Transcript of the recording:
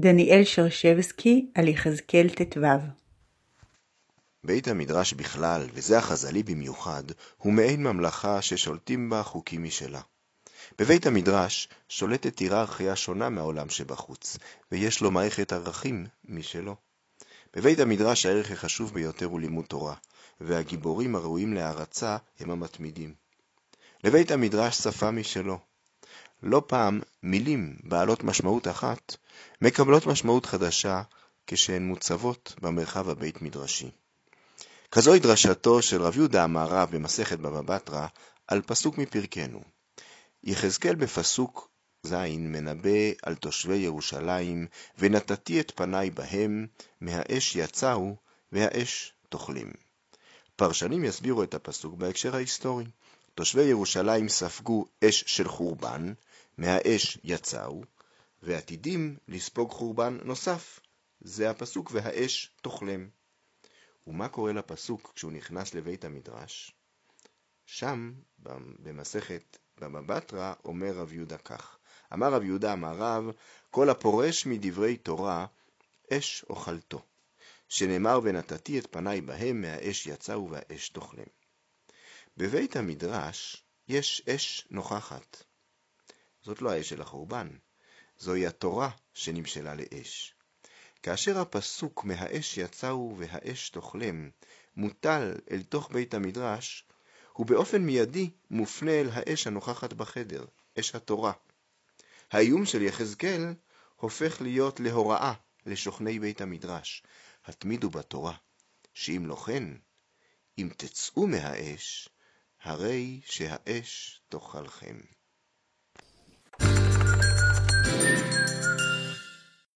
דניאל שרשבסקי על יחזקאל ט"ו בית המדרש בכלל, וזה החז"לי במיוחד, הוא מעין ממלכה ששולטים בה חוקים משלה. בבית המדרש שולטת היררכיה שונה מהעולם שבחוץ, ויש לו מערכת ערכים משלו. בבית המדרש הערך החשוב ביותר הוא לימוד תורה, והגיבורים הראויים להערצה הם המתמידים. לבית המדרש שפה משלו. לא פעם מילים בעלות משמעות אחת מקבלות משמעות חדשה כשהן מוצבות במרחב הבית מדרשי. כזוהי דרשתו של רב יהודה המערב במסכת בבא בתרא על פסוק מפרקנו. יחזקאל בפסוק ז' מנבא על תושבי ירושלים, ונתתי את פניי בהם, מהאש יצאו, והאש תאכלים. פרשנים יסבירו את הפסוק בהקשר ההיסטורי. תושבי ירושלים ספגו אש של חורבן, מהאש יצאו, ועתידים לספוג חורבן נוסף. זה הפסוק והאש תאכלם. ומה קורה לפסוק כשהוא נכנס לבית המדרש? שם, במסכת בבא בתרא, אומר רב יהודה כך: אמר רב יהודה אמר רב, כל הפורש מדברי תורה, אש אוכלתו. שנאמר ונתתי את פניי בהם, מהאש יצאו והאש תאכלם. בבית המדרש יש אש נוכחת. זאת לא האש של החורבן, זוהי התורה שנמשלה לאש. כאשר הפסוק מהאש יצאו והאש תאכלם מוטל אל תוך בית המדרש, הוא באופן מיידי מופנה אל האש הנוכחת בחדר, אש התורה. האיום של יחזקאל הופך להיות להוראה לשוכני בית המדרש, התמידו בתורה, שאם לא כן, אם תצאו מהאש, הרי שהאש תאכלכם.